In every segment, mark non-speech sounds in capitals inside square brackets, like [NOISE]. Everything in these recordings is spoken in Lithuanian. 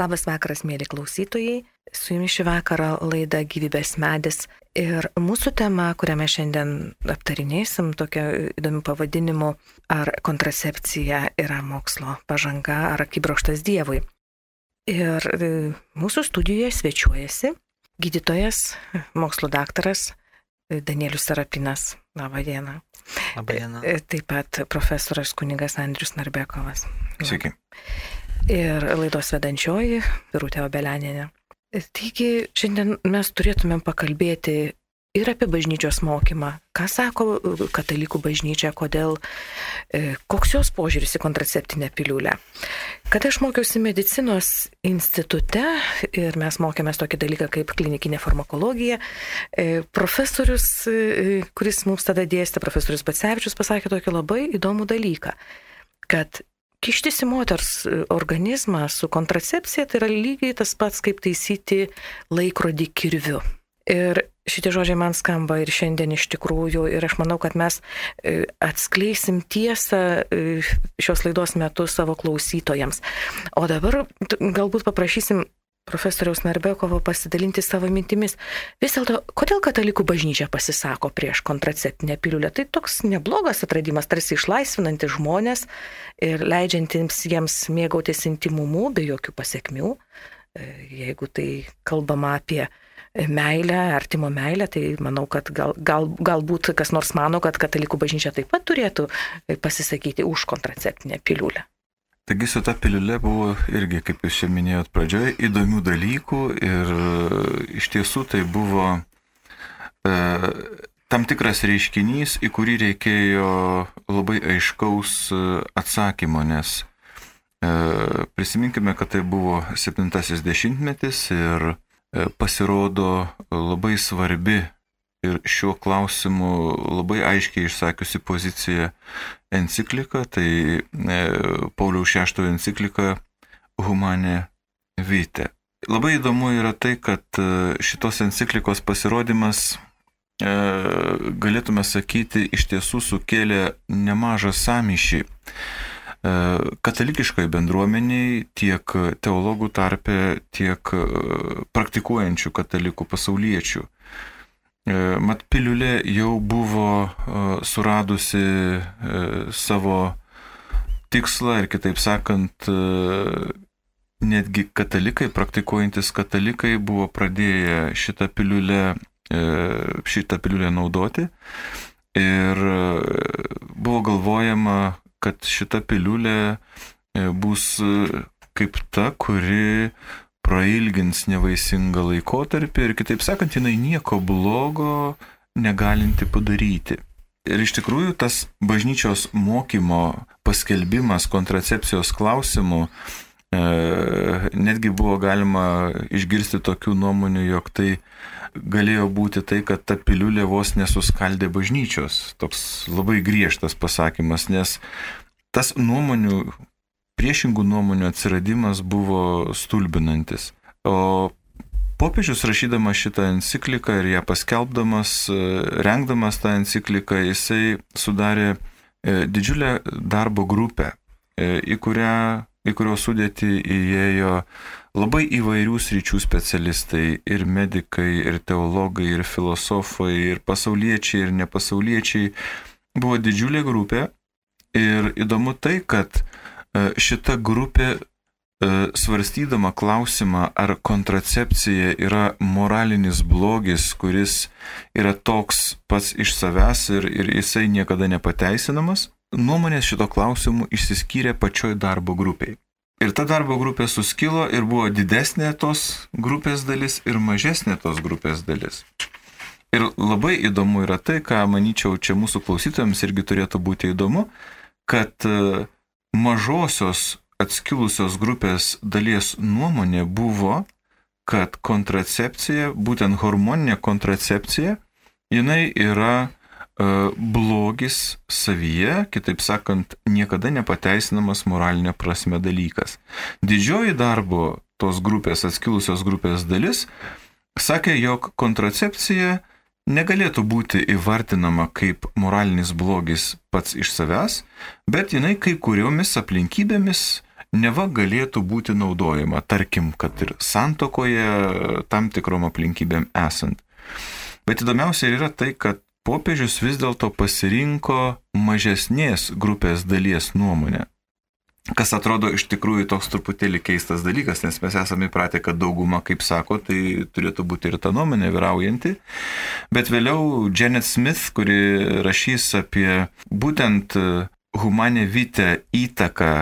Labas vakaras, mėly klausytojai. Su jumis šį vakarą laida Gyvybės medis. Ir mūsų tema, kurią mes šiandien aptarinėsim, tokia įdomi pavadinimu, ar kontracepcija yra mokslo pažanga, ar akibrokštas Dievui. Ir e, mūsų studijoje svečiuojasi gydytojas, mokslo daktaras Danielius Sarapinas. Labą dieną. Labą dieną. E, taip pat profesorius kunigas Andrius Narbekovas. Sveiki ir laidos vedančioji Virutė Obelianinė. Taigi šiandien mes turėtumėm pakalbėti ir apie bažnyčios mokymą. Ką sako katalikų bažnyčia, kodėl, e, koks jos požiūris į kontraceptinę piliulę. Kada aš mokiausi medicinos institute ir mes mokėmės tokį dalyką kaip klinikinė farmakologija, e, profesorius, e, kuris mums tada dėstė, profesorius Batsevičius, pasakė tokį labai įdomų dalyką, kad kištis į moters e, organizmą su kontracepcija tai yra lygiai tas pats, kaip taisyti laikrodį kirviu. Ir šitie žodžiai man skamba ir šiandien iš tikrųjų, ir aš manau, kad mes e, atskleisim tiesą e, šios laidos metu savo klausytojams. O dabar galbūt paprašysim profesoriaus Narbekovo pasidalinti savo mintimis. Vis dėlto, kodėl katalikų bažnyčia pasisako prieš kontraceptinę piliulę? Tai toks neblogas atradimas, tarsi išlaisvinantis žmonės ir leidžiantiems jiems mėgautis intimumu be jokių pasiekmių. E, jeigu tai kalbama apie meilę, artimo meilę, tai manau, kad gal, gal, galbūt kas nors mano, kad katalikų bažnyčia taip pat turėtų pasisakyti už kontraceptinę piliulę. Taigi su ta piliulė buvo irgi, kaip jūs čia minėjot pradžioje, įdomių dalykų ir e, iš tiesų tai buvo e, tam tikras reiškinys, į kurį reikėjo labai aiškaus e, atsakymo, nes e, prisiminkime, kad tai buvo 70-metis ir e, pasirodo labai svarbi ir šiuo klausimu labai aiškiai išsakiusi poziciją enciklika, tai e, Pauliaus VI enciklika Humane Vite. Labai įdomu yra tai, kad e, šitos enciklikos pasirodymas, e, galėtume sakyti, iš tiesų sukėlė nemažą samyšį katalikiškai bendruomeniai, tiek teologų tarpe, tiek praktikuojančių katalikų pasauliečių. E, mat piliulė jau buvo e, suradusi e, savo tikslą ir kitaip sakant, netgi katalikai, praktikuojantis katalikai buvo pradėję šitą piliulę, šitą piliulę naudoti. Ir buvo galvojama, kad šita piliulė bus kaip ta, kuri prailgins nevaisingą laikotarpį ir kitaip sakant, jinai nieko blogo negalinti padaryti. Ir iš tikrųjų tas bažnyčios mokymo paskelbimas kontracepcijos klausimų e, netgi buvo galima išgirsti tokių nuomonių, jog tai galėjo būti tai, kad ta piliulė vos nesuskaldė bažnyčios. Toks labai griežtas pasakymas, nes tas nuomonių priešingų nuomonių atsiradimas buvo stulbinantis. O popiežius rašydamas šitą encikliką ir ją paskelbdamas, rengdamas tą encikliką, jisai sudarė e, didžiulę darbo grupę, e, į kurią į kurio sudėti įėjo labai įvairių sričių specialistai - ir medikai, ir teologai, ir filosofai, ir pasauliečiai, ir nepasauliečiai. Buvo didžiulė grupė ir įdomu tai, kad E, šita grupė e, svarstydama klausimą, ar kontracepcija yra moralinis blogis, kuris yra toks pats iš savęs ir, ir jisai niekada nepateisinamas, nuomonės šito klausimu išsiskyrė pačioj darbo grupiai. Ir ta darbo grupė suskilo ir buvo didesnė tos grupės dalis ir mažesnė tos grupės dalis. Ir labai įdomu yra tai, ką manyčiau čia mūsų klausytojams irgi turėtų būti įdomu, kad uh, mažosios atskilusios grupės dalies nuomonė buvo, kad kontracepcija, būtent hormoninė kontracepcija, jinai yra e, blogis savyje, kitaip sakant, niekada nepateisinamas moralinė prasme dalykas. Didžioji darbo tos grupės, atskilusios grupės dalis sakė, jog kontracepcija negalėtų būti įvartinama kaip moralinis blogis pats iš savęs, bet jinai kai kuriomis aplinkybėmis neva galėtų būti naudojama, tarkim, kad ir santokoje tam tikrom aplinkybėm esant. Bet įdomiausia yra tai, kad popiežius vis dėlto pasirinko mažesnės grupės dalies nuomonę. Kas atrodo iš tikrųjų toks truputėlį keistas dalykas, nes mes esame įpratę, kad dauguma, kaip sako, tai turėtų būti ir ta nuomonė vyraujanti. Bet vėliau Janet Smith, kuri rašys apie būtent humanė vytę įtaką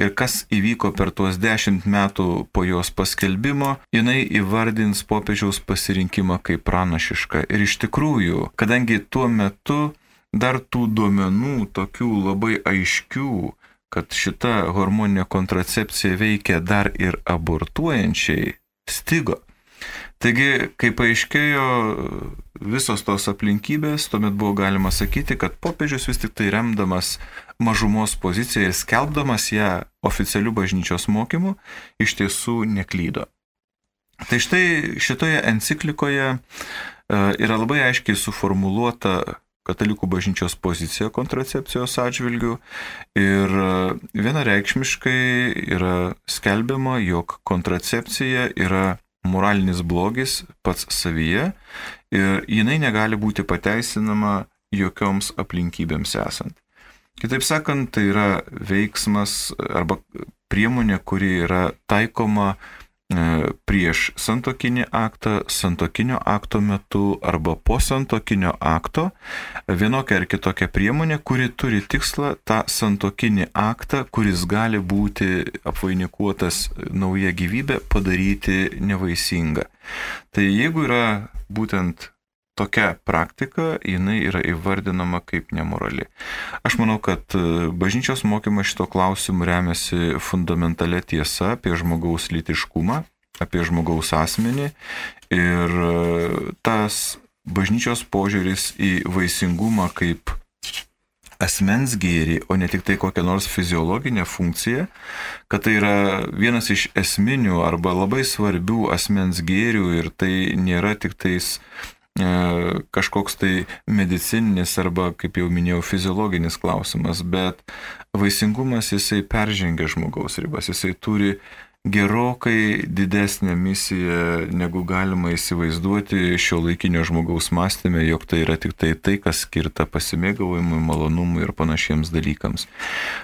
ir kas įvyko per tuos dešimt metų po jos paskelbimo, jinai įvardins popiežiaus pasirinkimą kaip pranašišką. Ir iš tikrųjų, kadangi tuo metu dar tų duomenų tokių labai aiškių, kad šita hormoninė kontracepcija veikia dar ir abortuojančiai, stigo. Taigi, kai paaiškėjo visos tos aplinkybės, tuomet buvo galima sakyti, kad popiežius vis tik tai remdamas mažumos poziciją ir skelbdamas ją oficialių bažnyčios mokymų, iš tiesų neklydo. Tai štai šitoje enciklikoje e, yra labai aiškiai suformuoluota katalikų bažnyčios pozicija kontracepcijos atžvilgių ir e, vienareikšmiškai yra skelbiama, jog kontracepcija yra moralinis blogis pats savyje ir jinai negali būti pateisinama jokioms aplinkybėms esant. Kitaip sakant, tai yra veiksmas arba priemonė, kuri yra taikoma prieš santokinį aktą, santokinio akto metu arba po santokinio akto vienokia ar kitokia priemonė, kuri turi tikslą tą santokinį aktą, kuris gali būti apvainikuotas nauja gyvybė, padaryti nevaisingą. Tai jeigu yra būtent tokia praktika, jinai yra įvardinama kaip nemorali. Aš manau, kad e, bažnyčios mokymas šito klausimu remiasi fundamentalė tiesa apie žmogaus litiškumą, apie žmogaus asmenį ir e, tas bažnyčios požiūris į vaisingumą kaip asmens gėrį, o ne tik tai kokią nors fiziologinę funkciją, kad tai yra vienas iš esminių arba labai svarbių asmens gėrių ir tai nėra tik tais kažkoks tai medicininis arba, kaip jau minėjau, fiziologinis klausimas, bet vaisingumas jisai peržengia žmogaus ribas, jisai turi gerokai didesnę misiją, negu galima įsivaizduoti šio laikinio žmogaus mąstymė, jog tai yra tik tai tai, kas skirta pasimėgavimui, malonumui ir panašiems dalykams.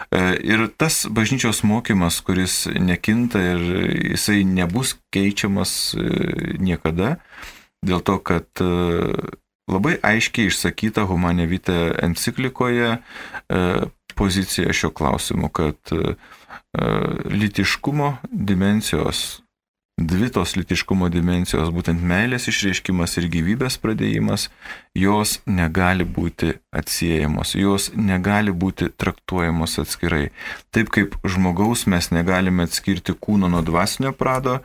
E, ir tas bažnyčios mokymas, kuris nekinta ir jisai nebus keičiamas e, niekada, dėl to, kad e, labai aiškiai išsakyta Humanevite enciklikoje e, pozicija šio klausimu, kad e, litiškumo dimensijos dvi tos litiškumo dimensijos, būtent meilės išreiškimas ir gyvybės pradėjimas, jos negali būti atsiejamos, jos negali būti traktuojamos atskirai. Taip kaip žmogaus mes negalime atskirti kūno nuo dvasinio prado,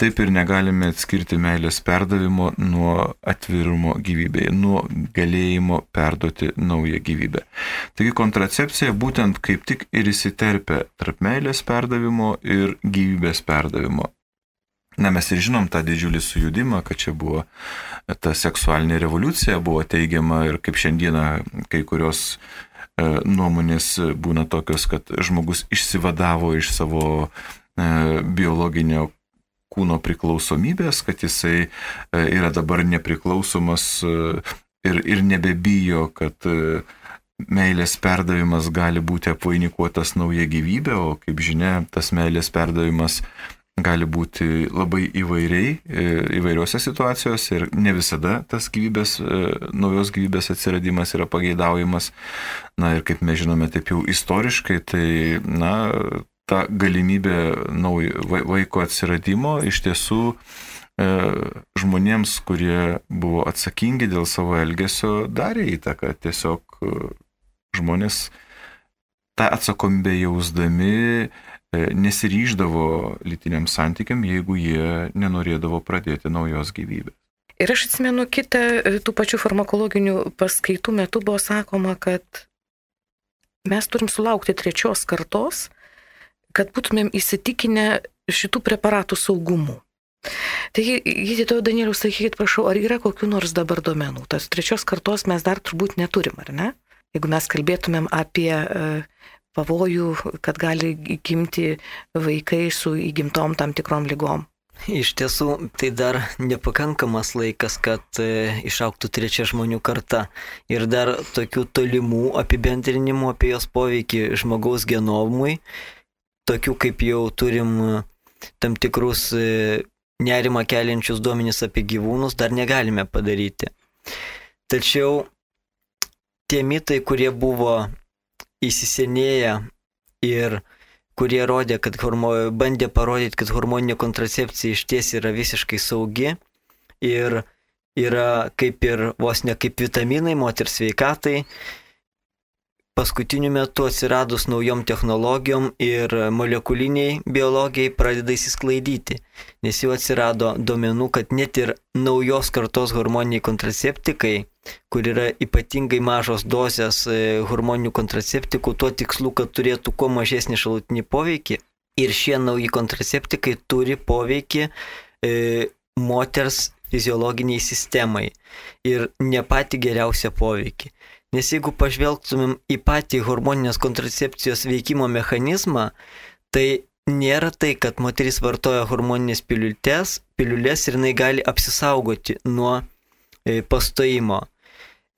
taip ir negalime atskirti meilės perdavimo nuo atvirumo gyvybėje, nuo galėjimo perduoti naują gyvybę. Taigi kontracepcija būtent kaip tik ir įsiterpia tarp meilės perdavimo ir gyvybės perdavimo. Na, mes ir žinom tą didžiulį sujudimą, kad čia buvo ta seksualinė revoliucija, buvo teigiama ir kaip šiandieną kai kurios e, nuomonės būna tokios, kad žmogus išsivadavo iš savo e, biologinio kūno priklausomybės, kad jisai e, yra dabar nepriklausomas ir, ir nebebijo, kad meilės perdavimas gali būti apvainikuotas nauja gyvybė, o kaip žinia, tas meilės perdavimas gali būti labai įvairiai, e, įvairiose situacijose ir ne visada tas gyvybės, e, naujos gyvybės atsiradimas yra pageidaujamas. Na ir kaip mes žinome, taip jau istoriškai, tai, na, ta galimybė naujo vaiko atsiradimo iš tiesų e, žmonėms, kurie buvo atsakingi dėl savo elgesio, darė įtaką. Tiesiog žmonės tą atsakomybę jausdami nesiryždavo lytiniam santykiam, jeigu jie nenorėdavo pradėti naujos gyvybės. Ir aš atsimenu kitą e, tų pačių farmakologinių paskaitų metu buvo sakoma, kad mes turim sulaukti trečios kartos, kad būtumėm įsitikinę šitų preparatų saugumu. Taigi, gydytojo Danieliu, sakykit, prašau, ar yra kokiu nors dabar domenų? Tas trečios kartos mes dar turbūt neturim, ar ne? Jeigu mes kalbėtumėm apie uh, pavojų, kad gali gimti vaikai su įgimtom tam tikrom lygom. Iš tiesų, tai dar nepakankamas laikas, kad e, išauktų trečia žmonių karta. Ir dar tokių tolimų apibendrinimų apie jos poveikį žmogaus genomui, tokių kaip jau turim e, tam tikrus e, nerimą keliančius duomenys apie gyvūnus, dar negalime padaryti. Tačiau tie mitai, kurie buvo įsisenėję ir kurie rodė, kad hormo, bandė parodyti, kad hormoninė kontracepcija iš ties yra visiškai saugi ir yra kaip ir vos ne kaip vitaminai moters sveikatai. Paskutiniu metu atsiradus naujom technologijom ir molekuliniai biologijai pradeda įsisklaidyti, nes jau atsirado duomenų, kad net ir naujos kartos hormoniniai kontraceptikai kur yra ypatingai mažos dozės e, hormoninių kontraceptikų, tuo tikslu, kad turėtų kuo mažesnį šalutinį poveikį. Ir šie nauji kontraceptikai turi poveikį e, moters fiziologiniai sistemai ir ne pati geriausią poveikį. Nes jeigu pažvelgtumėm į patį hormoninės kontracepcijos veikimo mechanizmą, tai nėra tai, kad moteris vartoja hormoninės piliulės, piliulės ir jinai gali apsisaugoti nuo e, pastojimo.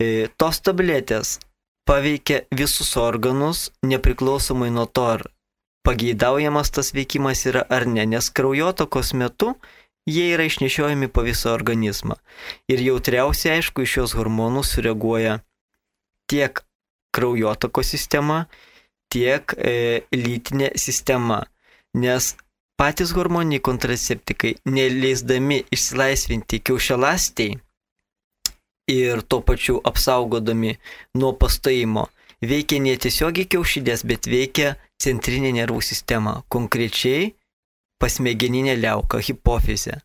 E, tos tabletės paveikia visus organus, nepriklausomai nuo to, ar pageidaujamas tas veikimas yra ar ne, nes kraujotokos metu jie yra išnešiojami po visą organizmą. Ir jautriausiai, aišku, iš šios hormonus sureaguoja tiek kraujotoko sistema, tiek e, lytinė sistema. Nes patys hormoniniai kontraceptikai, neleisdami išsilaisvinti kiaušialastiai, ir tuo pačiu apsaugodami nuo pastojimo veikia ne tiesiogiai kiaušidės, bet veikia centrinė nervų sistema, konkrečiai pasmegeninė liauka, hipofizė.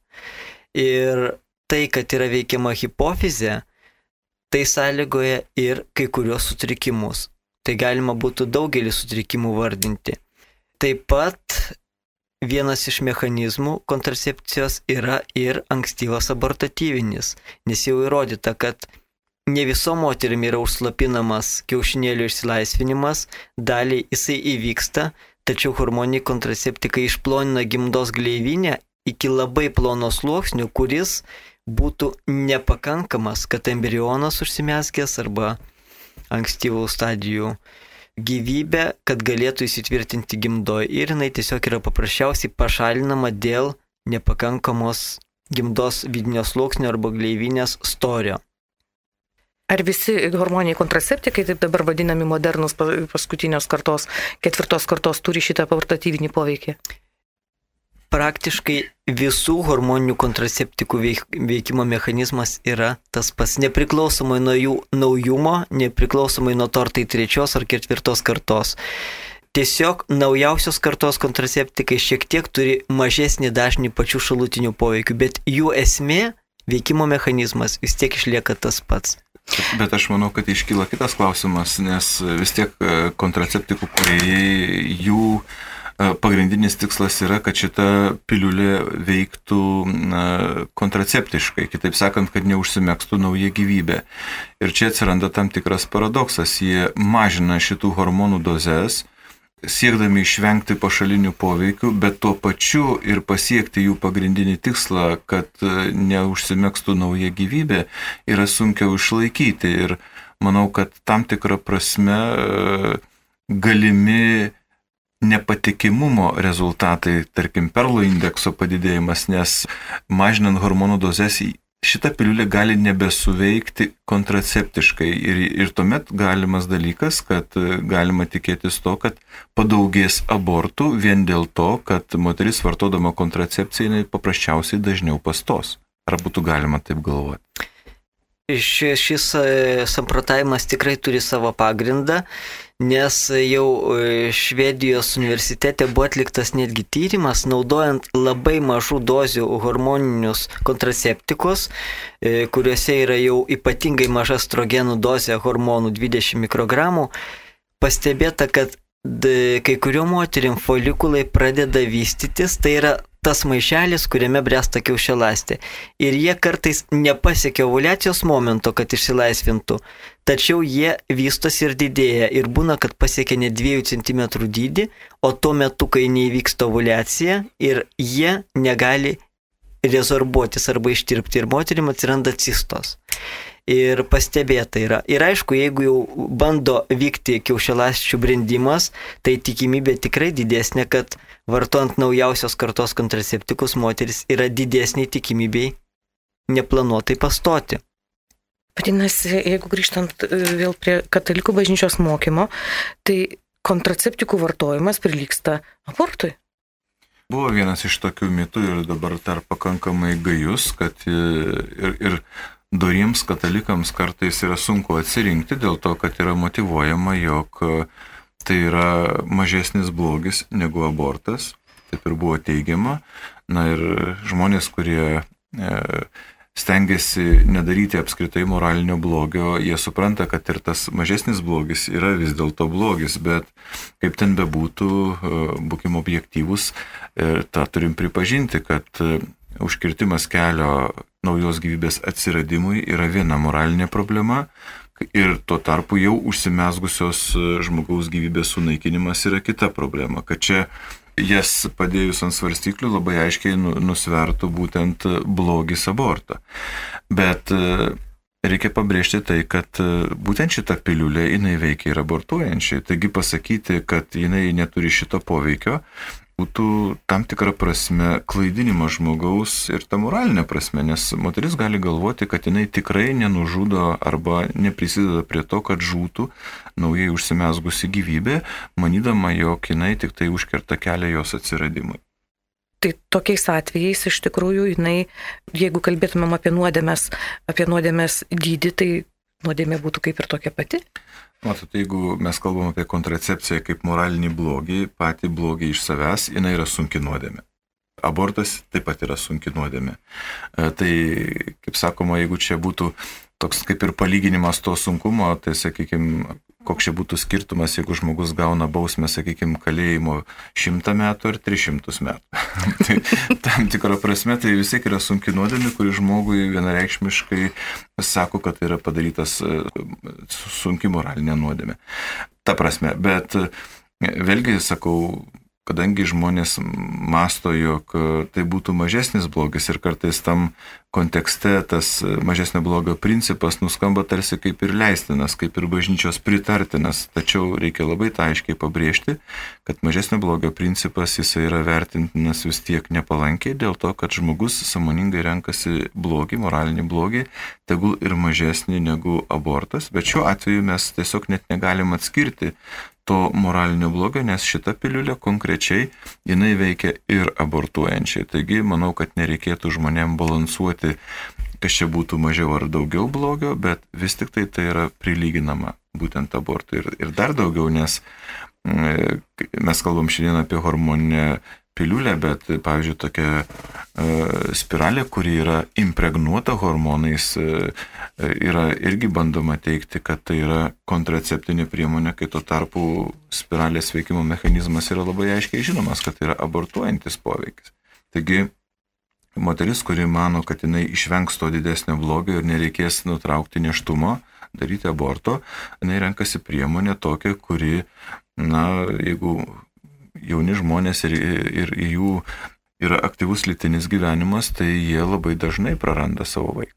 Ir tai, kad yra veikiama hipofizė, tai sąlygoja ir kai kurios sutrikimus. Tai galima būtų daugelį sutrikimų vardinti. Taip pat vienas iš mechanizmų kontracepcijos yra ir ankstyvas abortatyvinis, nes jau įrodyta, kad ne viso moterim yra užslapinamas kiaušinėlių išsilaisvinimas, daliai jisai įvyksta, tačiau hormoniniai kontraceptikai išplonina gimdos gleivinę iki labai plono sluoksnių, kuris būtų nepakankamas, kad embrionas užsimeskęs arba ankstyvų stadijų gyvybę, kad galėtų įsitvirtinti gimdoje ir jinai tiesiog yra paprasčiausiai pašalinama dėl nepakankamos gimdos vidinio sluoksnio arba gleivinės storio. Ar visi hormoniniai kontraceptikai, taip dabar vadinami modernus paskutinios kartos, ketvirtos kartos, turi šitą portatyvinį poveikį? Praktiškai visų hormoninių kontraceptikų veikimo mechanizmas yra tas pats, nepriklausomai nuo jų naujumo, nepriklausomai nuo to, ar tai trečios ar ketvirtos kartos. Tiesiog naujausios kartos kontraceptikai šiek tiek turi mažesnį dažnį pačių šalutinių poveikių, bet jų esmė, veikimo mechanizmas vis tiek išlieka tas pats. Bet aš manau, kad iškyla kitas klausimas, nes vis tiek e, kontraceptikų kuriejai jų E, pagrindinis tikslas yra, kad šita piliulė veiktų kontraceptiškai, kitaip sakant, kad neužsimėgstų nauja gyvybė. Ir čia atsiranda tam tikras paradoksas, jie mažina šitų hormonų dozes, siekdami išvengti pašalinių poveikių, bet tuo pačiu ir pasiekti jų pagrindinį tikslą, kad e, neužsimėgstų nauja gyvybė, yra sunkiau išlaikyti. Ir manau, kad tam tikrą prasme e, galimi nepatikimumo rezultatai, tarkim, perlo indekso padidėjimas, nes mažinant hormonų dozes šita piliulė gali nebesuveikti kontraceptiškai ir, ir tuomet galimas dalykas, kad galima tikėtis to, kad padaugės abortų vien dėl to, kad moteris vartodama kontracepciją paprasčiausiai dažniau pastos. Ar būtų galima taip galvoti? Šis, šis samprotavimas tikrai turi savo pagrindą nes jau e, Švedijos universitete buvo atliktas netgi tyrimas, naudojant labai mažų dozių hormoninius kontraceptikus, e, kuriuose yra jau ypatingai maža strogenų dozė hormonų 20 mikrogramų, pastebėta, kad kai kuriuo moterim folikulai pradeda vystytis, tai yra tas maišelis, kuriame bręsta kiaušialastė. Ir jie kartais nepasiekia ovulacijos momento, kad išsilaisvintų, tačiau jie vystosi ir didėja. Ir būna, kad pasiekia ne 2 cm dydį, o tuo metu, kai neįvyksta ovulacija ir jie negali rezorbuotis arba ištirpti ir moterim atsiranda cistos ir pastebėta yra. Ir aišku, jeigu jau bando vykti kiaušialasčių brendimas, tai tikimybė tikrai didesnė, kad vartojant naujausios kartos kontraceptikus moteris yra didesnė tikimybė neplanuotai pastoti. Vadinasi, jeigu grįžtant e, vėl prie katalikų bažnyčios mokymo, tai kontraceptikų vartojimas prilyksta abortui. Buvo vienas iš tokių mitų ir dabar dar pakankamai gajus, kad e, ir, ir doriems katalikams kartais yra sunku atsirinkti dėl to, kad yra motivuojama, jog e, tai yra mažesnis blogis negu abortas, taip ir buvo teigiama. Na ir žmonės, kurie e, stengiasi nedaryti apskritai moralinio blogio, jie supranta, kad ir tas mažesnis blogis yra vis dėlto blogis, bet kaip ten bebūtų, e, būkim objektyvus, tą turim pripažinti, kad užkirtimas kelio naujos gyvybės atsiradimui yra viena moralinė problema ir tuo tarpu jau užsimesgusios e, žmogaus gyvybės sunaikinimas yra kita problema, kad čia jas padėjus ant svarstyklių labai aiškiai nu, nusvertų būtent blogis abortą. Bet e, reikia pabrėžti tai, kad e, būtent šita piliulė jinai veikia ir abortuojančiai. Taigi pasakyti, kad jinai neturi šito poveikio, būtų tam tikra prasme klaidinimas žmogaus ir ta moralinė prasme, nes moteris gali galvoti, kad jinai tikrai nenužudo arba neprisideda prie to, kad žūtų naujai užsimesgusi gyvybė, manydama, jog jinai tik tai užkerta kelią jos atsiradimui. Tai tokiais atvejais iš tikrųjų jinai, jeigu kalbėtumėm apie nuodėmės, apie nuodėmės dydį, tai nuodėmė būtų kaip ir tokia pati? Matot, jeigu mes kalbam apie kontracepciją kaip moralinį blogį, patį blogį iš savęs, jinai yra sunki nuodėmė. Abortas taip pat yra sunki nuodėmė. E, tai, kaip sakoma, jeigu čia būtų toks kaip ir palyginimas to sunkumo, tai sakykime, koks čia būtų skirtumas, jeigu žmogus gauna bausmę, sakykime, kalėjimo šimtą metų ar trišimtus metų. [LAUGHS] tai tam tikrą prasme tai vis tiek yra sunki nuodėmė, kuri žmogui vienareikšmiškai sako, kad tai yra padarytas e, sunki moralinė nuodėmė. Ta prasme, bet e, vėlgi sakau, kadangi žmonės masto, jog e, tai būtų mažesnis blogis ir kartais tam kontekste tas mažesnio blogio principas nuskamba tarsi kaip ir leistinas, kaip ir bažnyčios pritartinas, tačiau reikia labai tai aiškiai pabrėžti, kad mažesnio blogio principas jisai yra vertintinas vis tiek nepalankiai dėl to, kad žmogus samoningai renkasi blogį, moralinį blogį, tegul ir mažesnį negu abortas, bet šiuo atveju mes tiesiog net negalim atskirti to moralinio blogio, nes šita piliulė konkrečiai jinai veikia ir abortuojančiai. Taigi manau, kad nereikėtų žmonėm balansuoti, kas čia būtų mažiau ar daugiau blogio, bet vis tik tai tai yra prilyginama būtent abortui. Ir, ir dar daugiau, nes mm, mes kalbam šiandien apie hormoninę piliulę, bet, pavyzdžiui, tokia e, spiralė, kuri yra impregnuota hormonais, e, yra irgi bandoma teikti, kad tai yra kontraceptinė priemonė, kai tuo tarpu spiralės veikimo mechanizmas yra labai aiškiai žinomas, kad tai yra abortuojantis poveikis. Taigi, moteris, kuri mano, kad jinai išvengs to didesnio blogio ir nereikės nutraukti neštumo, daryti aborto, jinai renkasi priemonę tokią, kuri, na, jeigu jauni žmonės ir, ir, ir jų yra aktyvus litinis gyvenimas, tai jie labai dažnai praranda savo vaiką.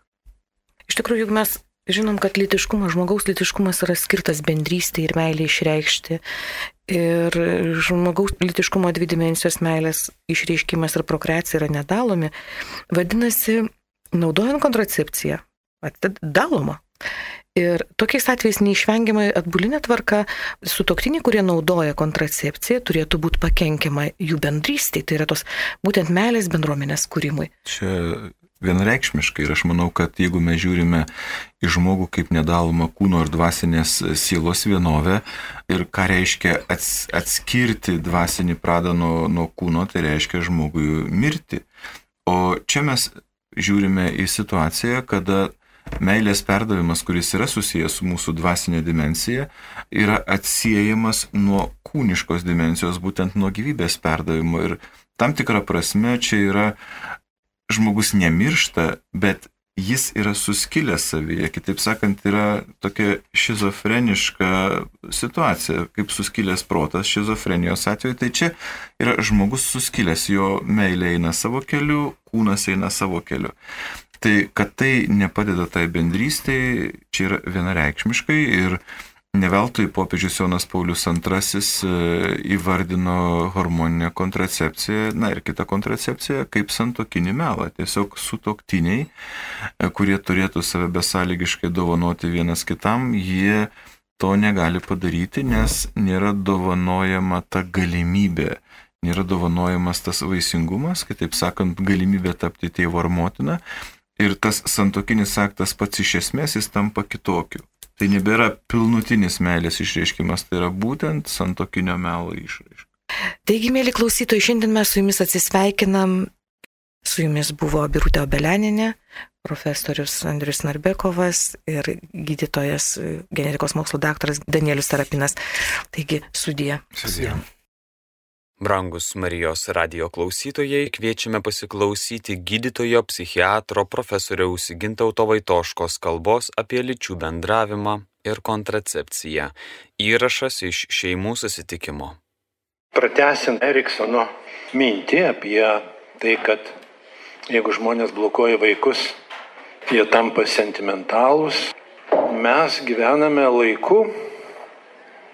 Iš tikrųjų, juk mes žinom, kad litiškumas, žmogaus litiškumas yra skirtas bendrystė ir meilė išreikšti. Ir žmogaus litiškumo dvi dimensijos meilės išreiškimas ir prokreacija yra nedalomi. Vadinasi, naudojant kontracepciją, daloma. Ir tokiais atvejais neišvengiamai atbulinė tvarka sutoktiniai, kurie naudoja kontracepciją, turėtų būti pakenkiama jų bendrystėje, tai yra tos būtent meilės bendruomenės kūrimui. Čia vienareikšmiškai ir aš manau, kad jeigu mes žiūrime į žmogų kaip nedalomą kūno ir dvasinės sielos vienovę ir ką reiškia ats, atskirti dvasinį pradą nuo, nuo kūno, tai reiškia žmogui mirti. O čia mes žiūrime į situaciją, kada meilės perdavimas, kuris yra susijęs su mūsų dvasinė dimensija, yra atsiejamas nuo kūniškos dimensijos, būtent nuo gyvybės perdavimo. Ir tam tikrą prasme čia yra žmogus nemiršta, bet jis yra suskilęs savyje, kitaip sakant, yra tokia šizofreniška situacija, kaip suskilęs protas šizofrenijos atveju. Tai čia yra žmogus suskilęs, jo meilė eina savo keliu, kūnas eina savo keliu. Tai kad tai nepadeda tai bendrystėj, čia yra vienareikšmiškai ir Neveltui popiežius Jonas Paulius II e, įvardino hormoninę kontracepciją, na ir kitą kontracepciją, kaip santokinį melą. Tiesiog sutoktiniai, e, kurie turėtų save besąlygiškai dovanoti vienas kitam, jie to negali padaryti, nes nėra dovanojama ta galimybė, nėra dovanojamas tas vaisingumas, kitaip sakant, galimybė tapti tėvo ar motina. Ir tas santokinis aktas pats iš esmės jis tampa kitokiu. Tai nebėra pilnutinis meilės išreiškimas, tai yra būtent santokinio melo išraiška. Taigi, mėly klausytojai, šiandien mes su jumis atsisveikinam. Su jumis buvo Birutė Obeleninė, profesorius Andrius Narbekovas ir gydytojas genetikos mokslo daktaras Danielius Tarapinas. Taigi, sudė. Sudė. Brangus Marijos radio klausytojai, kviečiame pasiklausyti gydytojo psichiatro profesoriaus Gintauto Vaitoškos kalbos apie lyčių bendravimą ir kontracepciją. Įrašas iš šeimų susitikimo. Pratesint Eriksono mintį apie tai, kad jeigu žmonės blokuoja vaikus, jie tampa sentimentalūs, mes gyvename laiku,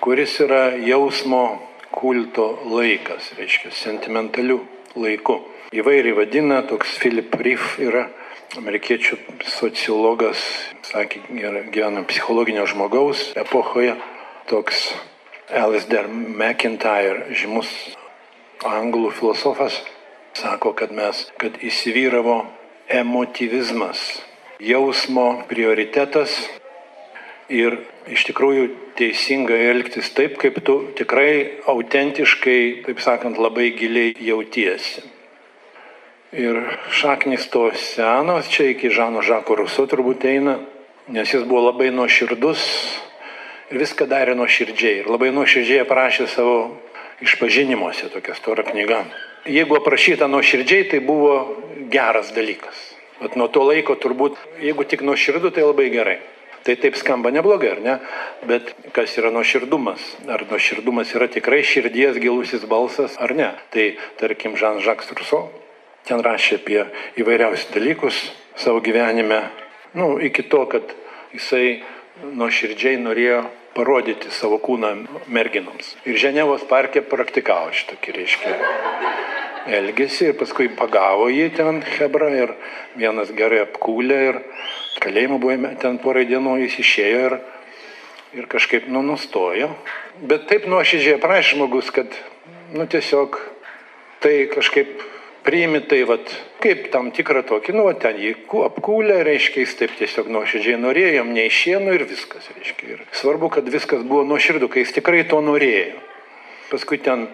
kuris yra jausmo kulto laikas, reiškia, sentimentalių laikų. Įvairiai vadina, toks Philip Riff yra amerikiečių sociologas, sakė, gyvena psichologinio žmogaus epochoje, toks Alistair McIntyre, žymus anglų filosofas, sako, kad mes, kad įsivyravo emotivizmas, jausmo prioritetas ir iš tikrųjų teisinga elgtis taip, kaip tu tikrai autentiškai, taip sakant, labai giliai jautiesi. Ir šaknis to senos, čia iki Žano Žako Ruso turbūt eina, nes jis buvo labai nuoširdus ir viską darė nuoširdžiai. Ir labai nuoširdžiai aprašė savo išpažinimuose tokia stora knyga. Jeigu aprašyta nuoširdžiai, tai buvo geras dalykas. Bet nuo to laiko turbūt, jeigu tik nuoširdu, tai labai gerai. Tai taip skamba neblogai, ar ne? Bet kas yra nuoširdumas? Ar nuoširdumas yra tikrai širdies gilusis balsas, ar ne? Tai tarkim, Žan-Žaks Ruso ten rašė apie įvairiausius dalykus savo gyvenime, nu, iki to, kad jisai nuoširdžiai norėjo parodyti savo kūną merginoms. Ir Ženevos parke praktikavo šitokį, reiškia, elgesį ir paskui pagavo jį ten Hebra ir vienas gerai apkūlė ir kalėjimo buvome ten porai dienų, jis išėjo ir, ir kažkaip nu nustojo. Bet taip nuoširdžiai prašė žmogus, kad nu tiesiog tai kažkaip priimi tai, vat, kaip tam tikrą tokį, nu, ten jį apkūlė, reiškia, jis taip tiesiog nuoširdžiai norėjo, jam neišėno ir viskas, reiškia. Ir svarbu, kad viskas buvo nuoširdu, kai jis tikrai to norėjo. Paskui ten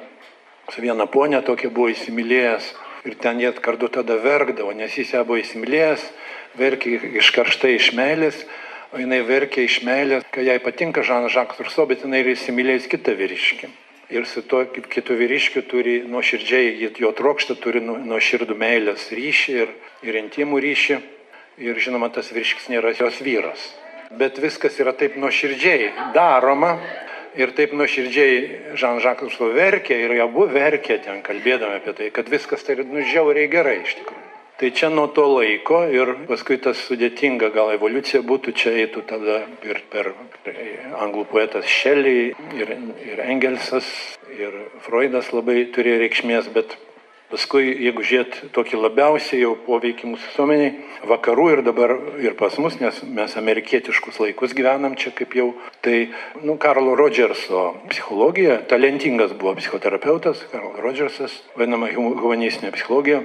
su viena ponė tokia buvo įsimylėjęs ir ten jie kartu tada verkdavo, nes jis ją buvo įsimylėjęs, verkė iš karštai iš meilės, o jinai verkė iš meilės, kai jai patinka Žanas Žakas Ruso, bet jinai yra įsimylėjęs kitą vyriškį. Ir su tuo kitu vyriškiu turi nuoširdžiai, jo trokšta turi nu, nuoširdų meilės ryšį ir, ir intimų ryšį. Ir žinoma, tas vyriškis nėra jos vyras. Bet viskas yra taip nuoširdžiai daroma, ir taip nuoširdžiai Žan-Žakas verkė ir abu verkė ten kalbėdami apie tai, kad viskas tai nu žiauriai gerai iš tikrųjų. Tai čia nuo to laiko ir paskui tas sudėtinga gal evoliucija būtų, čia eitų tada ir per, anglų poetas Shelley ir, ir Engelsas ir Freudas labai turėjo reikšmės, bet Paskui, jeigu žiūrėt tokį labiausiai jau poveikį mūsų visuomeniai, vakarų ir dabar ir pas mus, nes mes amerikietiškus laikus gyvenam čia kaip jau, tai, nu, Karlo Rodžerso psichologija, talentingas buvo psichoterapeutas, Karlo Rodžersas, vadinama humanistinė psichologija,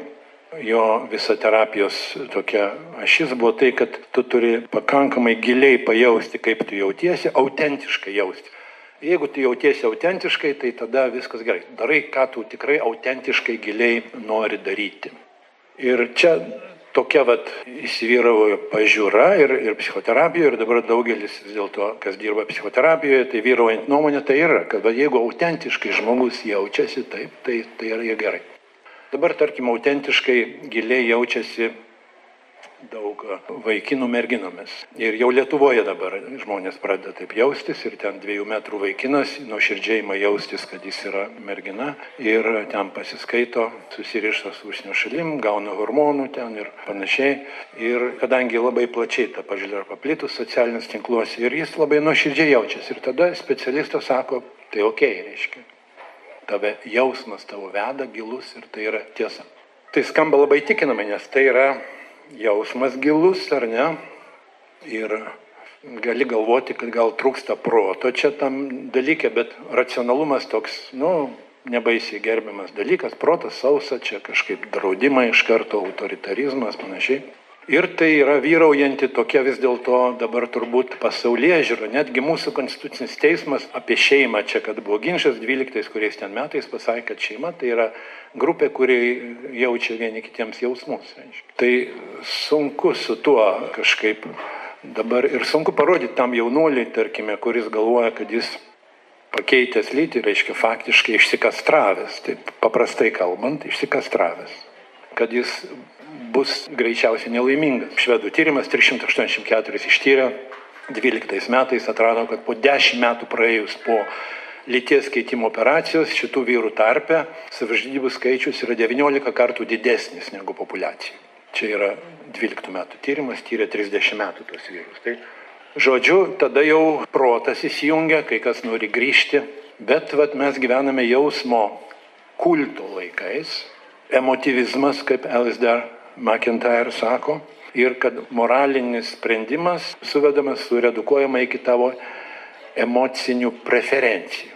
jo visa terapijos tokia ašis buvo tai, kad tu turi pakankamai giliai pajausti, kaip tu jautiesi, autentiškai jausti. Jeigu tu jautiesi autentiškai, tai tada viskas gerai. Darai, ką tu tikrai autentiškai giliai nori daryti. Ir čia tokia vat įsivyravo pažiūra ir, ir psichoterapijoje, ir dabar daugelis vis dėlto, kas dirba psichoterapijoje, tai vyraujant nuomonė tai yra, kad va, jeigu autentiškai žmogus jaučiasi taip, tai, tai yra gerai. Dabar, tarkim, autentiškai giliai jaučiasi daug vaikinų merginomis. Ir jau Lietuvoje dabar žmonės pradeda taip jaustis ir ten dviejų metrų vaikinas nuoširdžiai ima jaustis, kad jis yra mergina ir ten pasiskaito, susirišta su užsienio šalim, gauna hormonų ten ir panašiai. Ir kadangi labai plačiai ta pažiūrė paplitus socialinius tinkluose ir jis labai nuoširdžiai jaučiasi. Ir tada specialistas sako, tai ok, reiškia. Tave jausmas tavo veda gilus ir tai yra tiesa. Tai skamba labai tikinamai, nes tai yra jausmas gilus, ar ne? Ir gali galvoti, kad gal trūksta proto čia tam dalykė, bet racionalumas toks, nu, nebaisiai gerbiamas dalykas, protas sausa, čia kažkaip draudimai iš karto, autoritarizmas, panašiai. Ir tai yra vyraujanti tokia vis dėlto dabar turbūt pasaulyje žiūra. Netgi mūsų konstitucinis teismas apie šeimą, čia kad buvo ginčas 12 kuriais ten metais pasakė, kad šeima tai yra grupė, kuri jaučia vieni kitiems jausmus. Reiškia. Tai sunku su tuo kažkaip dabar ir sunku parodyti tam jaunuoliui, tarkime, kuris galvoja, kad jis pakeitęs lytį, reiškia faktiškai išsikastravęs, taip paprastai kalbant, išsikastravęs, kad jis bus greičiausiai nelaimingas. Švedų tyrimas 384 ištyrė, 12 metais atrado, kad po 10 metų praėjus po lyties keitimo operacijos šitų vyrų tarpe savižudybių skaičius yra 19 kartų didesnis negu populiacija. Čia yra 12 metų tyrimas, tyrė 30 metų tos vyrus. Tai žodžiu, tada jau protas įsijungia, kai kas nori grįžti, bet vat, mes gyvename jausmo kulto laikais, emotivizmas, kaip LSD McIntyre sako, ir kad moralinis sprendimas suvedamas, suredukuojama iki tavo emocinių preferencijų.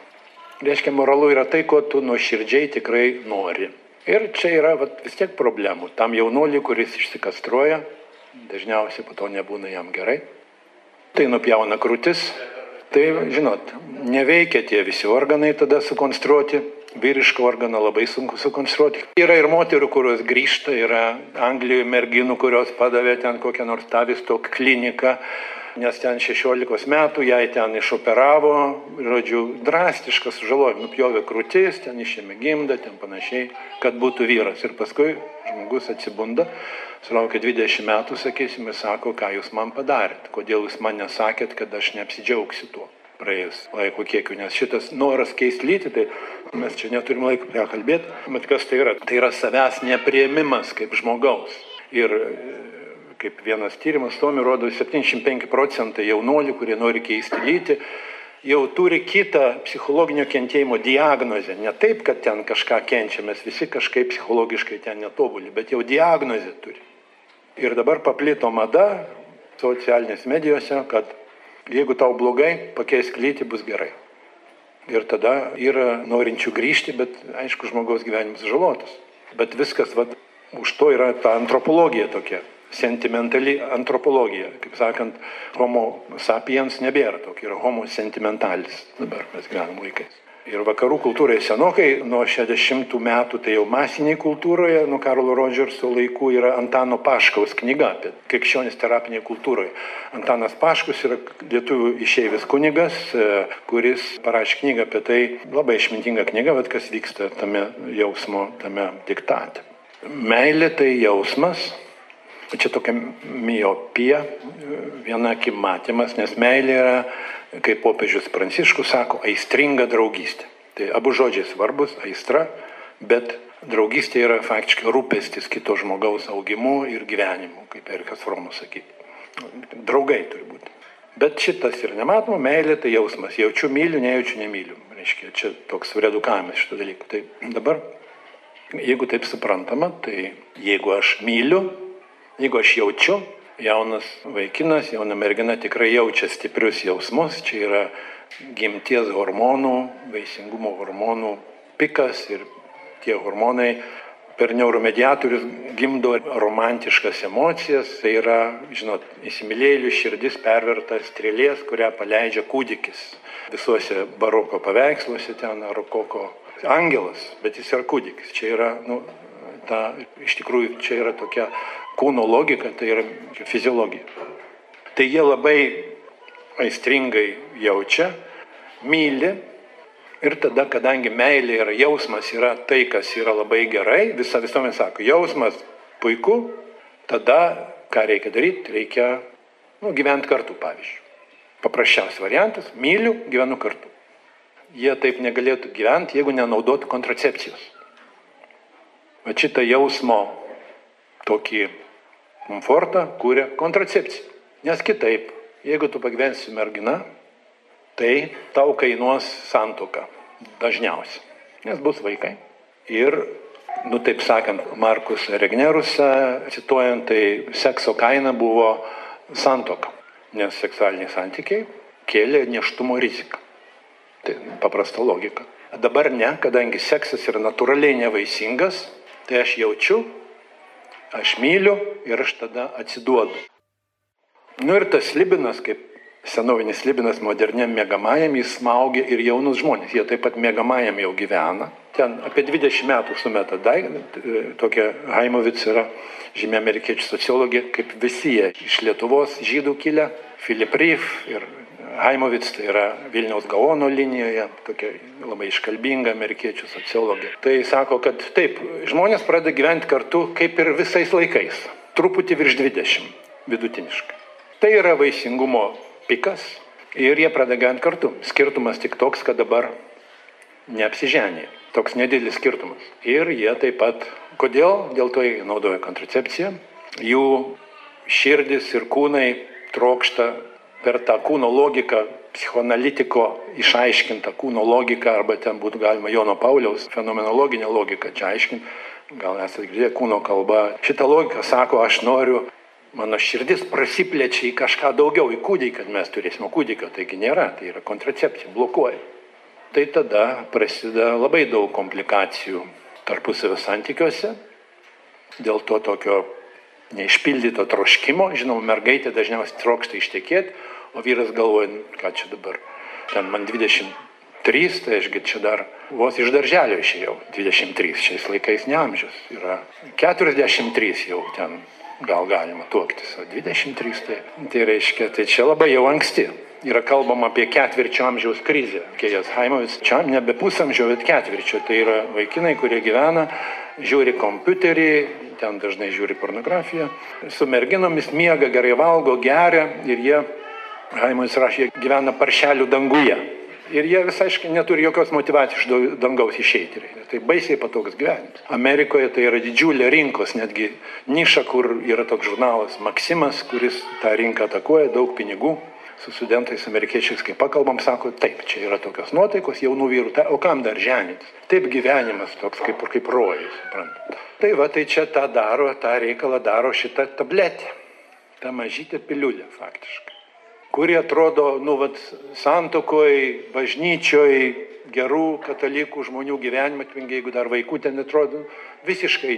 Reiškia, moralu yra tai, ko tu nuoširdžiai tikrai nori. Ir čia yra vat, vis tiek problemų. Tam jaunuoliui, kuris išsikastruoja, dažniausiai po to nebūna jam gerai. Tai nupjauna krūtis. Tai, žinot, neveikia tie visi organai tada sukonstruoti vyrišką organą labai sunku sukonstruoti. Yra ir moterų, kurios grįžta, yra Anglijoje merginų, kurios padavė ten kokią nors tavisto kliniką, nes ten 16 metų jai ten išoperavo, žodžiu, drastiškas sužalojimas, nupjovė krūtis, ten išėmė gimdą, ten panašiai, kad būtų vyras. Ir paskui žmogus atsibunda, sulaukia 20 metų, sakysime, sako, ką jūs man padarėt, kodėl jūs man nesakėt, kad aš neapsidžiaugsiu tuo praėjus laiko kiekiu, nes šitas noras keisti lytį, tai mes čia neturim laiko apie ką kalbėti, bet kas tai yra? Tai yra savęs neprieimimas kaip žmogaus. Ir kaip vienas tyrimas Tomi rodo, 75 procentai jaunuolių, kurie nori keisti lytį, jau turi kitą psichologinio kentėjimo diagnozę. Ne taip, kad ten kažką kenčia, mes visi kažkaip psichologiškai ten netobuli, bet jau diagnozę turi. Ir dabar paplito mada socialinės medijose, kad Jeigu tau blogai, pakeisk lytį, bus gerai. Ir tada yra norinčių grįžti, bet aišku, žmogaus gyvenimas žalotas. Bet viskas, vat, už to yra ta antropologija tokia, sentimentali antropologija. Kaip sakant, homo sapiens nebėra tokia, yra homo sentimentalis dabar mes gyvenam laikais. Ir vakarų kultūrai senokai, nuo 60 metų, tai jau masiniai kultūroje, nuo Karlo Rodžerso laikų yra Antano Paškaus knyga apie krikščionis terapinėje kultūroje. Antanas Paškus yra lietuvių išeivis kunigas, e, kuris parašė knygą apie tai, labai išmintinga knyga, bet kas vyksta tame jausmo, tame diktate. Meilė tai jausmas, čia tokia miopija, viena akim matymas, nes meilė yra kaip popiežius Pranciškus sako, aistringa draugystė. Tai abu žodžiai svarbus - aistra, bet draugystė yra faktiškai rūpestis kito žmogaus augimu ir gyvenimu, kaip Erikas Fromus sakė. Draugai turi būti. Bet šitas ir nematoma, meilė tai jausmas. Jaučiu myliu, nejaučiu nemyliu. Reiškia, čia toks redukavimas šito dalyko. Tai dabar, jeigu taip suprantama, tai jeigu aš myliu, jeigu aš jaučiu, jaunas vaikinas, jauna mergina tikrai jaučia stiprius jausmus, čia yra gimties hormonų, vaisingumo hormonų pikas ir tie hormonai per neuromediatorius gimdo romantiškas emocijas, tai yra, žinot, įsimylėjėlių širdis perverta strėlės, kurią paleidžia kūdikis. Visuose baroko paveiksluose ten rokoko angelas, bet jis yra kūdikis. Čia yra, nu, ta, iš tikrųjų, čia yra tokia kūno logika, tai yra fiziologija. Tai jie labai aistringai jaučia, myli, Ir tada, kadangi meilė yra jausmas, yra tai, kas yra labai gerai, visa visuomenė sako, jausmas puiku, tada ką reikia daryti, reikia nu, gyventi kartu, pavyzdžiui. Paprasčiausias variantas - myliu, gyvenu kartu. Jie taip negalėtų gyventi, jeigu nenaudotų kontracepcijos. Va šitą jausmo tokį komfortą kūrė kontracepcija. Nes kitaip, jeigu tu pagyvensi mergina, tai tau kainuos santoka dažniausiai, nes bus vaikai. Ir, nu taip sakant, Markus Regnerusą cituojant, tai sekso kaina buvo santoka, nes seksualiniai santykiai kėlė neštumo riziką. Tai paprasta logika. Dabar ne, kadangi seksas yra natūraliai nevaisingas, tai aš jaučiu, aš myliu ir aš tada atsiduodu. Nu ir tas libinas, kaip senovinis libinas moderniam mėgamajam, jis smaugia ir jaunus žmonės. Jie taip pat mėgamajam jau gyvena. Ten apie 20 metų sumeta daigą, tokia Haimovic yra žymė amerikiečių sociologė, kaip visi jie iš Lietuvos žydų kilę, Filip Ryf ir Haimovic, tai yra Vilniaus Gaono linijoje, tokia labai iškalbinga amerikiečių sociologė. Tai sako, kad taip, žmonės pradeda gyventi kartu kaip ir visais laikais, truputį virš 20 vidutiniškai. Tai yra vaisingumo pikas ir jie pradeda gyventi kartu. Skirtumas tik toks, kad dabar neapsiženė. Toks nedidelis skirtumas. Ir jie taip pat, kodėl? Dėl to jie naudoja kontracepciją. Jų širdis ir kūnai trokšta per tą kūno logiką, psichoanalitiko išaiškintą kūno logiką, arba ten būtų galima Jono Pauliaus fenomenologinę logiką čia aiškinti. Gal esate girdėję kūno kalbą. Šitą logiką sako, aš noriu mano širdis prasiplečia į kažką daugiau, į kūdikį, kad mes turėsime kūdikio, taigi nėra, tai yra kontracepcija, blokuoja. Tai tada prasideda labai daug komplikacijų tarpusavio santykiuose, dėl to tokio neišpildyto troškimo, žinoma, mergaitė dažniausiai trokšta ištekėti, o vyras galvoja, "Nu, ką čia dabar, ten man 23, tai ašgi čia dar vos iš darželio išėjau, 23 šiais laikais neamžius, yra 43 jau ten gal galima tuoktis, o 23 tai, tai reiškia, tai čia labai jau anksti. Yra kalbama apie ketvirčio amžiaus krizę. Kejas Haimovis, čia nebe pusamžio, bet ketvirčio. Tai yra vaikinai, kurie gyvena, žiūri kompiuterį, ten dažnai žiūri pornografiją, su merginomis miega, gerai valgo, geria ir jie, Haimovis rašė, gyvena paršelių danguje. Ir jie visai neturi jokios motivacijos iš dangaus išeiti. Tai baisiai patogus gyvenimas. Amerikoje tai yra didžiulė rinkos, netgi niša, kur yra toks žurnalas Maksimas, kuris tą rinką atakuoja, daug pinigų. Su studentais amerikiečiais, kai pakalbam, sako, taip, čia yra tokios nuotaikos, jaunų vyrų, ta, o kam dar ženytis? Taip gyvenimas toks kaip, kaip rojus, suprantate. Tai va, tai čia tą daro, tą reikalą daro šitą tabletę. Ta mažytė piliulė faktiškai kuri atrodo, nu, vat, santokoj, bažnyčioj, gerų katalikų žmonių gyvenime, jeigu dar vaikų ten atrodo, visiškai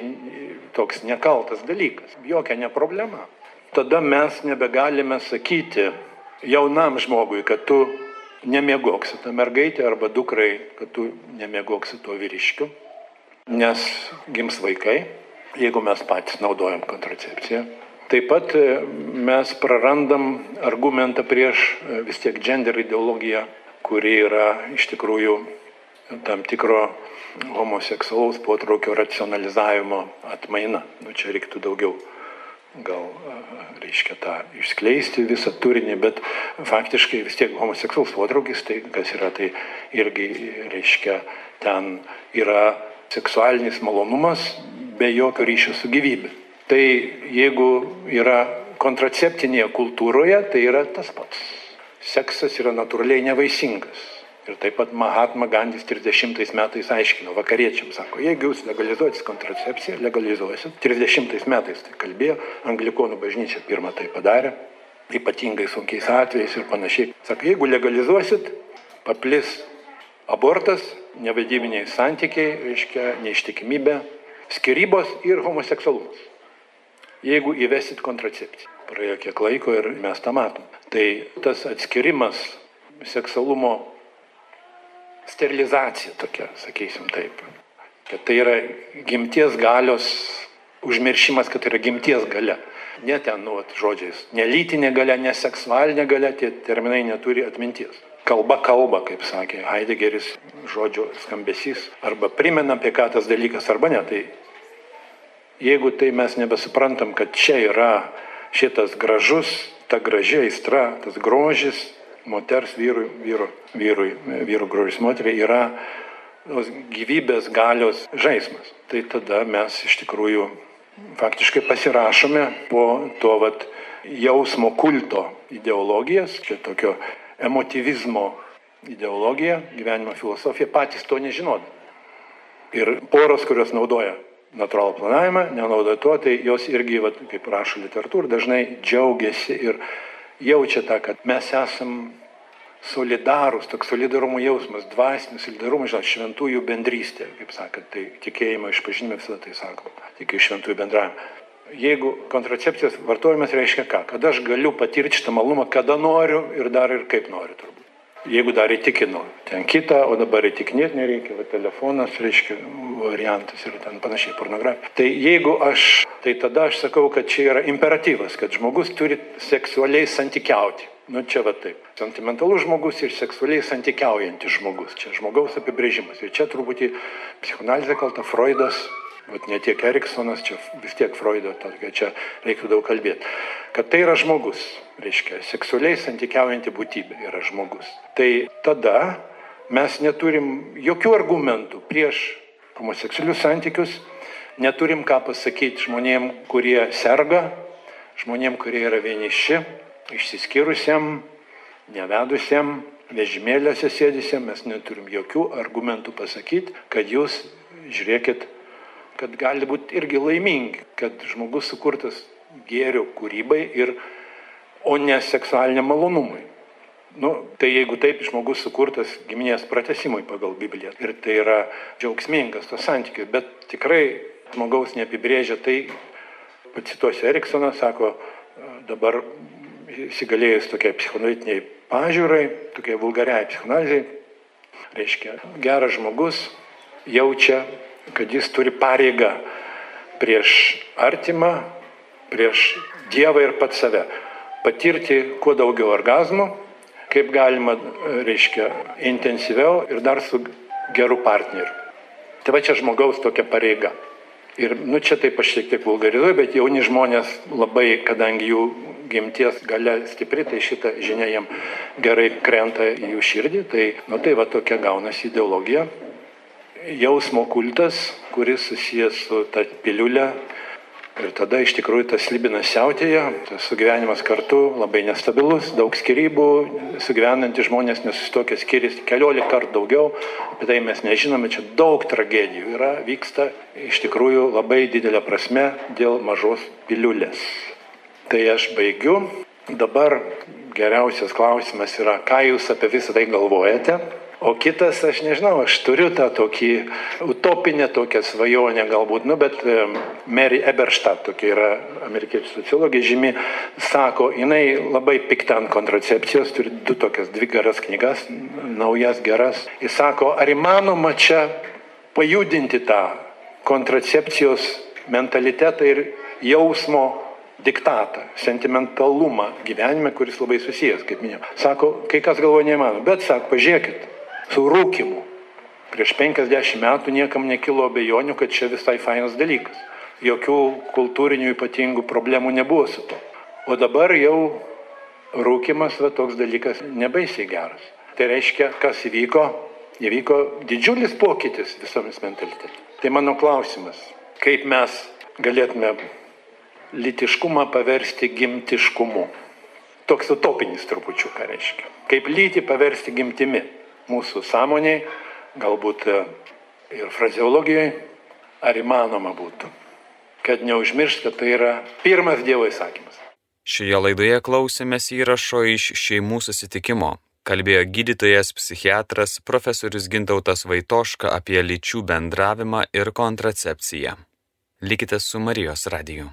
toks nekaltas dalykas, jokia ne problema. Tada mes nebegalime sakyti jaunam žmogui, kad tu nemiegoksi tą mergaitę arba dukrai, kad tu nemiegoksi to vyriškiu, nes gims vaikai, jeigu mes patys naudojam kontracepciją. Taip pat mes prarandam argumentą prieš vis tiek gender ideologiją, kuri yra iš tikrųjų tam tikro homoseksualaus potraukio racionalizavimo atmaina. Nu, čia reiktų daugiau gal, reiškia, tą išskleisti visą turinį, bet faktiškai vis tiek homoseksualus potraukis, tai kas yra, tai irgi, reiškia, ten yra seksualinis malonumas be jokio ryšio su gyvybė. Tai jeigu yra kontraceptinėje kultūroje, tai yra tas pats. Seksas yra natūraliai nevaisingas. Ir taip pat Mahatma Gandis 30 metais aiškino vakariečiams, sako, jeigu jūs legalizuotis kontracepciją, legalizuosit. 30 metais tai kalbėjo, anglikonų bažnyčia pirmą tai padarė, ypatingai sunkiais atvejais ir panašiai. Sako, jeigu legalizuosit, paplis abortas, nevedybiniai santykiai, reiškia neištikimybė, skirybos ir homoseksualumas jeigu įvesit kontracepciją. Praėjo kiek laiko ir mes tą matom. Tai tas atskirimas seksualumo sterilizacija tokia, sakysim taip. Kad tai yra gimties galios užmiršimas, kad tai yra gimties galia. Ne ten, nu, žodžiais, nelytinė galia, ne seksualinė galia, tie terminai neturi atminties. kalba kalba, kaip sakė Heideggeris, žodžio skambesys, arba primena apie ką tas dalykas, arba ne. Tai jeigu tai mes nebesuprantam, kad čia yra šitas gražus, ta graži aistra, tas grožis moters vyrui, vyru, vyrui, vyrų grožis moteriai yra gyvybės galios žaismas. Tai tada mes iš tikrųjų faktiškai pasirašome po to vat, jausmo kulto ideologijas, čia tokio emotivizmo ideologija, gyvenimo filosofija, patys to nežinodami. Ir poros, kurios naudoja natūralų planavimą, nenaudoja to, tai jos irgi, vat, kaip rašo literatūra, dažnai džiaugiasi ir jaučia tą, kad mes esam solidarūs, toks solidarumo jausmas, dvasinis solidarumas, žinot, šventųjų bendrystė, kaip sakant, tai tikėjimo išpažinime visada tai sakom, tik iš šventųjų bendravimo. Jeigu kontracepcijos vartojimas reiškia ką? Kad aš galiu patirti šitą malumą, kada noriu ir dar ir kaip noriu turbūt. Jeigu dar įtikinu, ten kitą, o dabar įtikinėti nereikia, va telefonas reiškia variantas ir ten panašiai pornografija. Tai jeigu aš, tai tada aš sakau, kad čia yra imperatyvas, kad žmogus turi seksualiai santykiauti. Nu čia va taip. Sentimentalus žmogus ir seksualiai santykiaujantis žmogus. Čia žmogaus apibrėžimas. Ir čia truputį psichoanalizė kalta Freudas Vat ne tiek Eriksonas, čia vis tiek Freudo, tokia, čia reiktų daug kalbėti. Kad tai yra žmogus, reiškia, seksualiai santykiaujanti būtybė yra žmogus. Tai tada mes neturim jokių argumentų prieš homoseksualius santykius, neturim ką pasakyti žmonėm, kurie serga, žmonėm, kurie yra vieniši, išsiskyrusiem, nevedusiem, vežimėlėse sėdysiem, mes neturim jokių argumentų pasakyti, kad jūs žiūrėkit kad gali būti irgi laimingi, kad žmogus sukurtas gėrio kūrybai ir, o ne seksualiniam malonumui. Nu, tai jeigu taip žmogus sukurtas giminės pratesimui pagal Bibliją ir tai yra džiaugsmingas tos santykiai, bet tikrai žmogaus neapibrėžia tai, pacituosiu Eriksoną, sako, dabar įsigalėjus tokiai psichoanalitiniai pažiūrai, tokiai vulgariai psichoanalizai, reiškia, geras žmogus jaučia kad jis turi pareigą prieš artimą, prieš Dievą ir pat save. Patirti kuo daugiau orgazmų, kaip galima, reiškia, intensyviau ir dar su geru partneriu. Tai va čia žmogaus tokia pareiga. Ir, nu, čia taip aš šiek tiek vulgarizuoju, bet jauni žmonės labai, kadangi jų gimties gale stipri, tai šitą žinią jiem gerai krenta į jų širdį. Tai, nu, tai va tokia gaunasi ideologija jausmo kultas, kuris susijęs su ta piliulė. Ir tada iš tikrųjų tas libinas siautėja, tas sugyvenimas kartu labai nestabilus, daug skirybų, sugyvenantys žmonės nesusitokia skiris keliolika kartų daugiau, apie tai mes nežinome, čia daug tragedijų yra, vyksta iš tikrųjų labai didelė prasme dėl mažos piliulės. Tai aš baigiu. Dabar geriausias klausimas yra, ką jūs apie visą tai galvojate. O kitas, aš nežinau, aš turiu tą tokį utopinę tokią svajonę galbūt, nu, bet Mary Eberstadt, tokia yra amerikiečių sociologija žymi, sako, jinai labai pikta ant kontracepcijos, turi du tokias dvi geras knygas, naujas geras. Jis sako, ar įmanoma čia pajudinti tą kontracepcijos mentalitetą ir jausmo diktatą, sentimentalumą gyvenime, kuris labai susijęs, kaip minėjau. Sako, kai kas galvoja neįmanoma, bet sako, pažiūrėkit, su rūkimu. Prieš 50 metų niekam nekilo abejonių, kad čia visai fainas dalykas. Jokių kultūrinių ypatingų problemų nebuvo su to. O dabar jau rūkimas va toks dalykas nebaisiai geras. Tai reiškia, kas įvyko? Įvyko didžiulis pokytis visomis mentalitetui. Tai mano klausimas, kaip mes galėtume litiškumą paversti gimtiškumu. Toks utopinis trupučiuką reiškia. Kaip lyti paversti gimtimi mūsų sąmoniai, galbūt e, ir frazeologijoje, ar įmanoma būtų, kad neužmiršt, kad tai yra pirmas Dievo įsakymas. Šioje laidoje klausėmės įrašo iš šeimų susitikimo. Kalbėjo gydytojas psichiatras profesorius Gintautas Vaitoška apie lyčių bendravimą ir kontracepciją. Likite su Marijos radiju.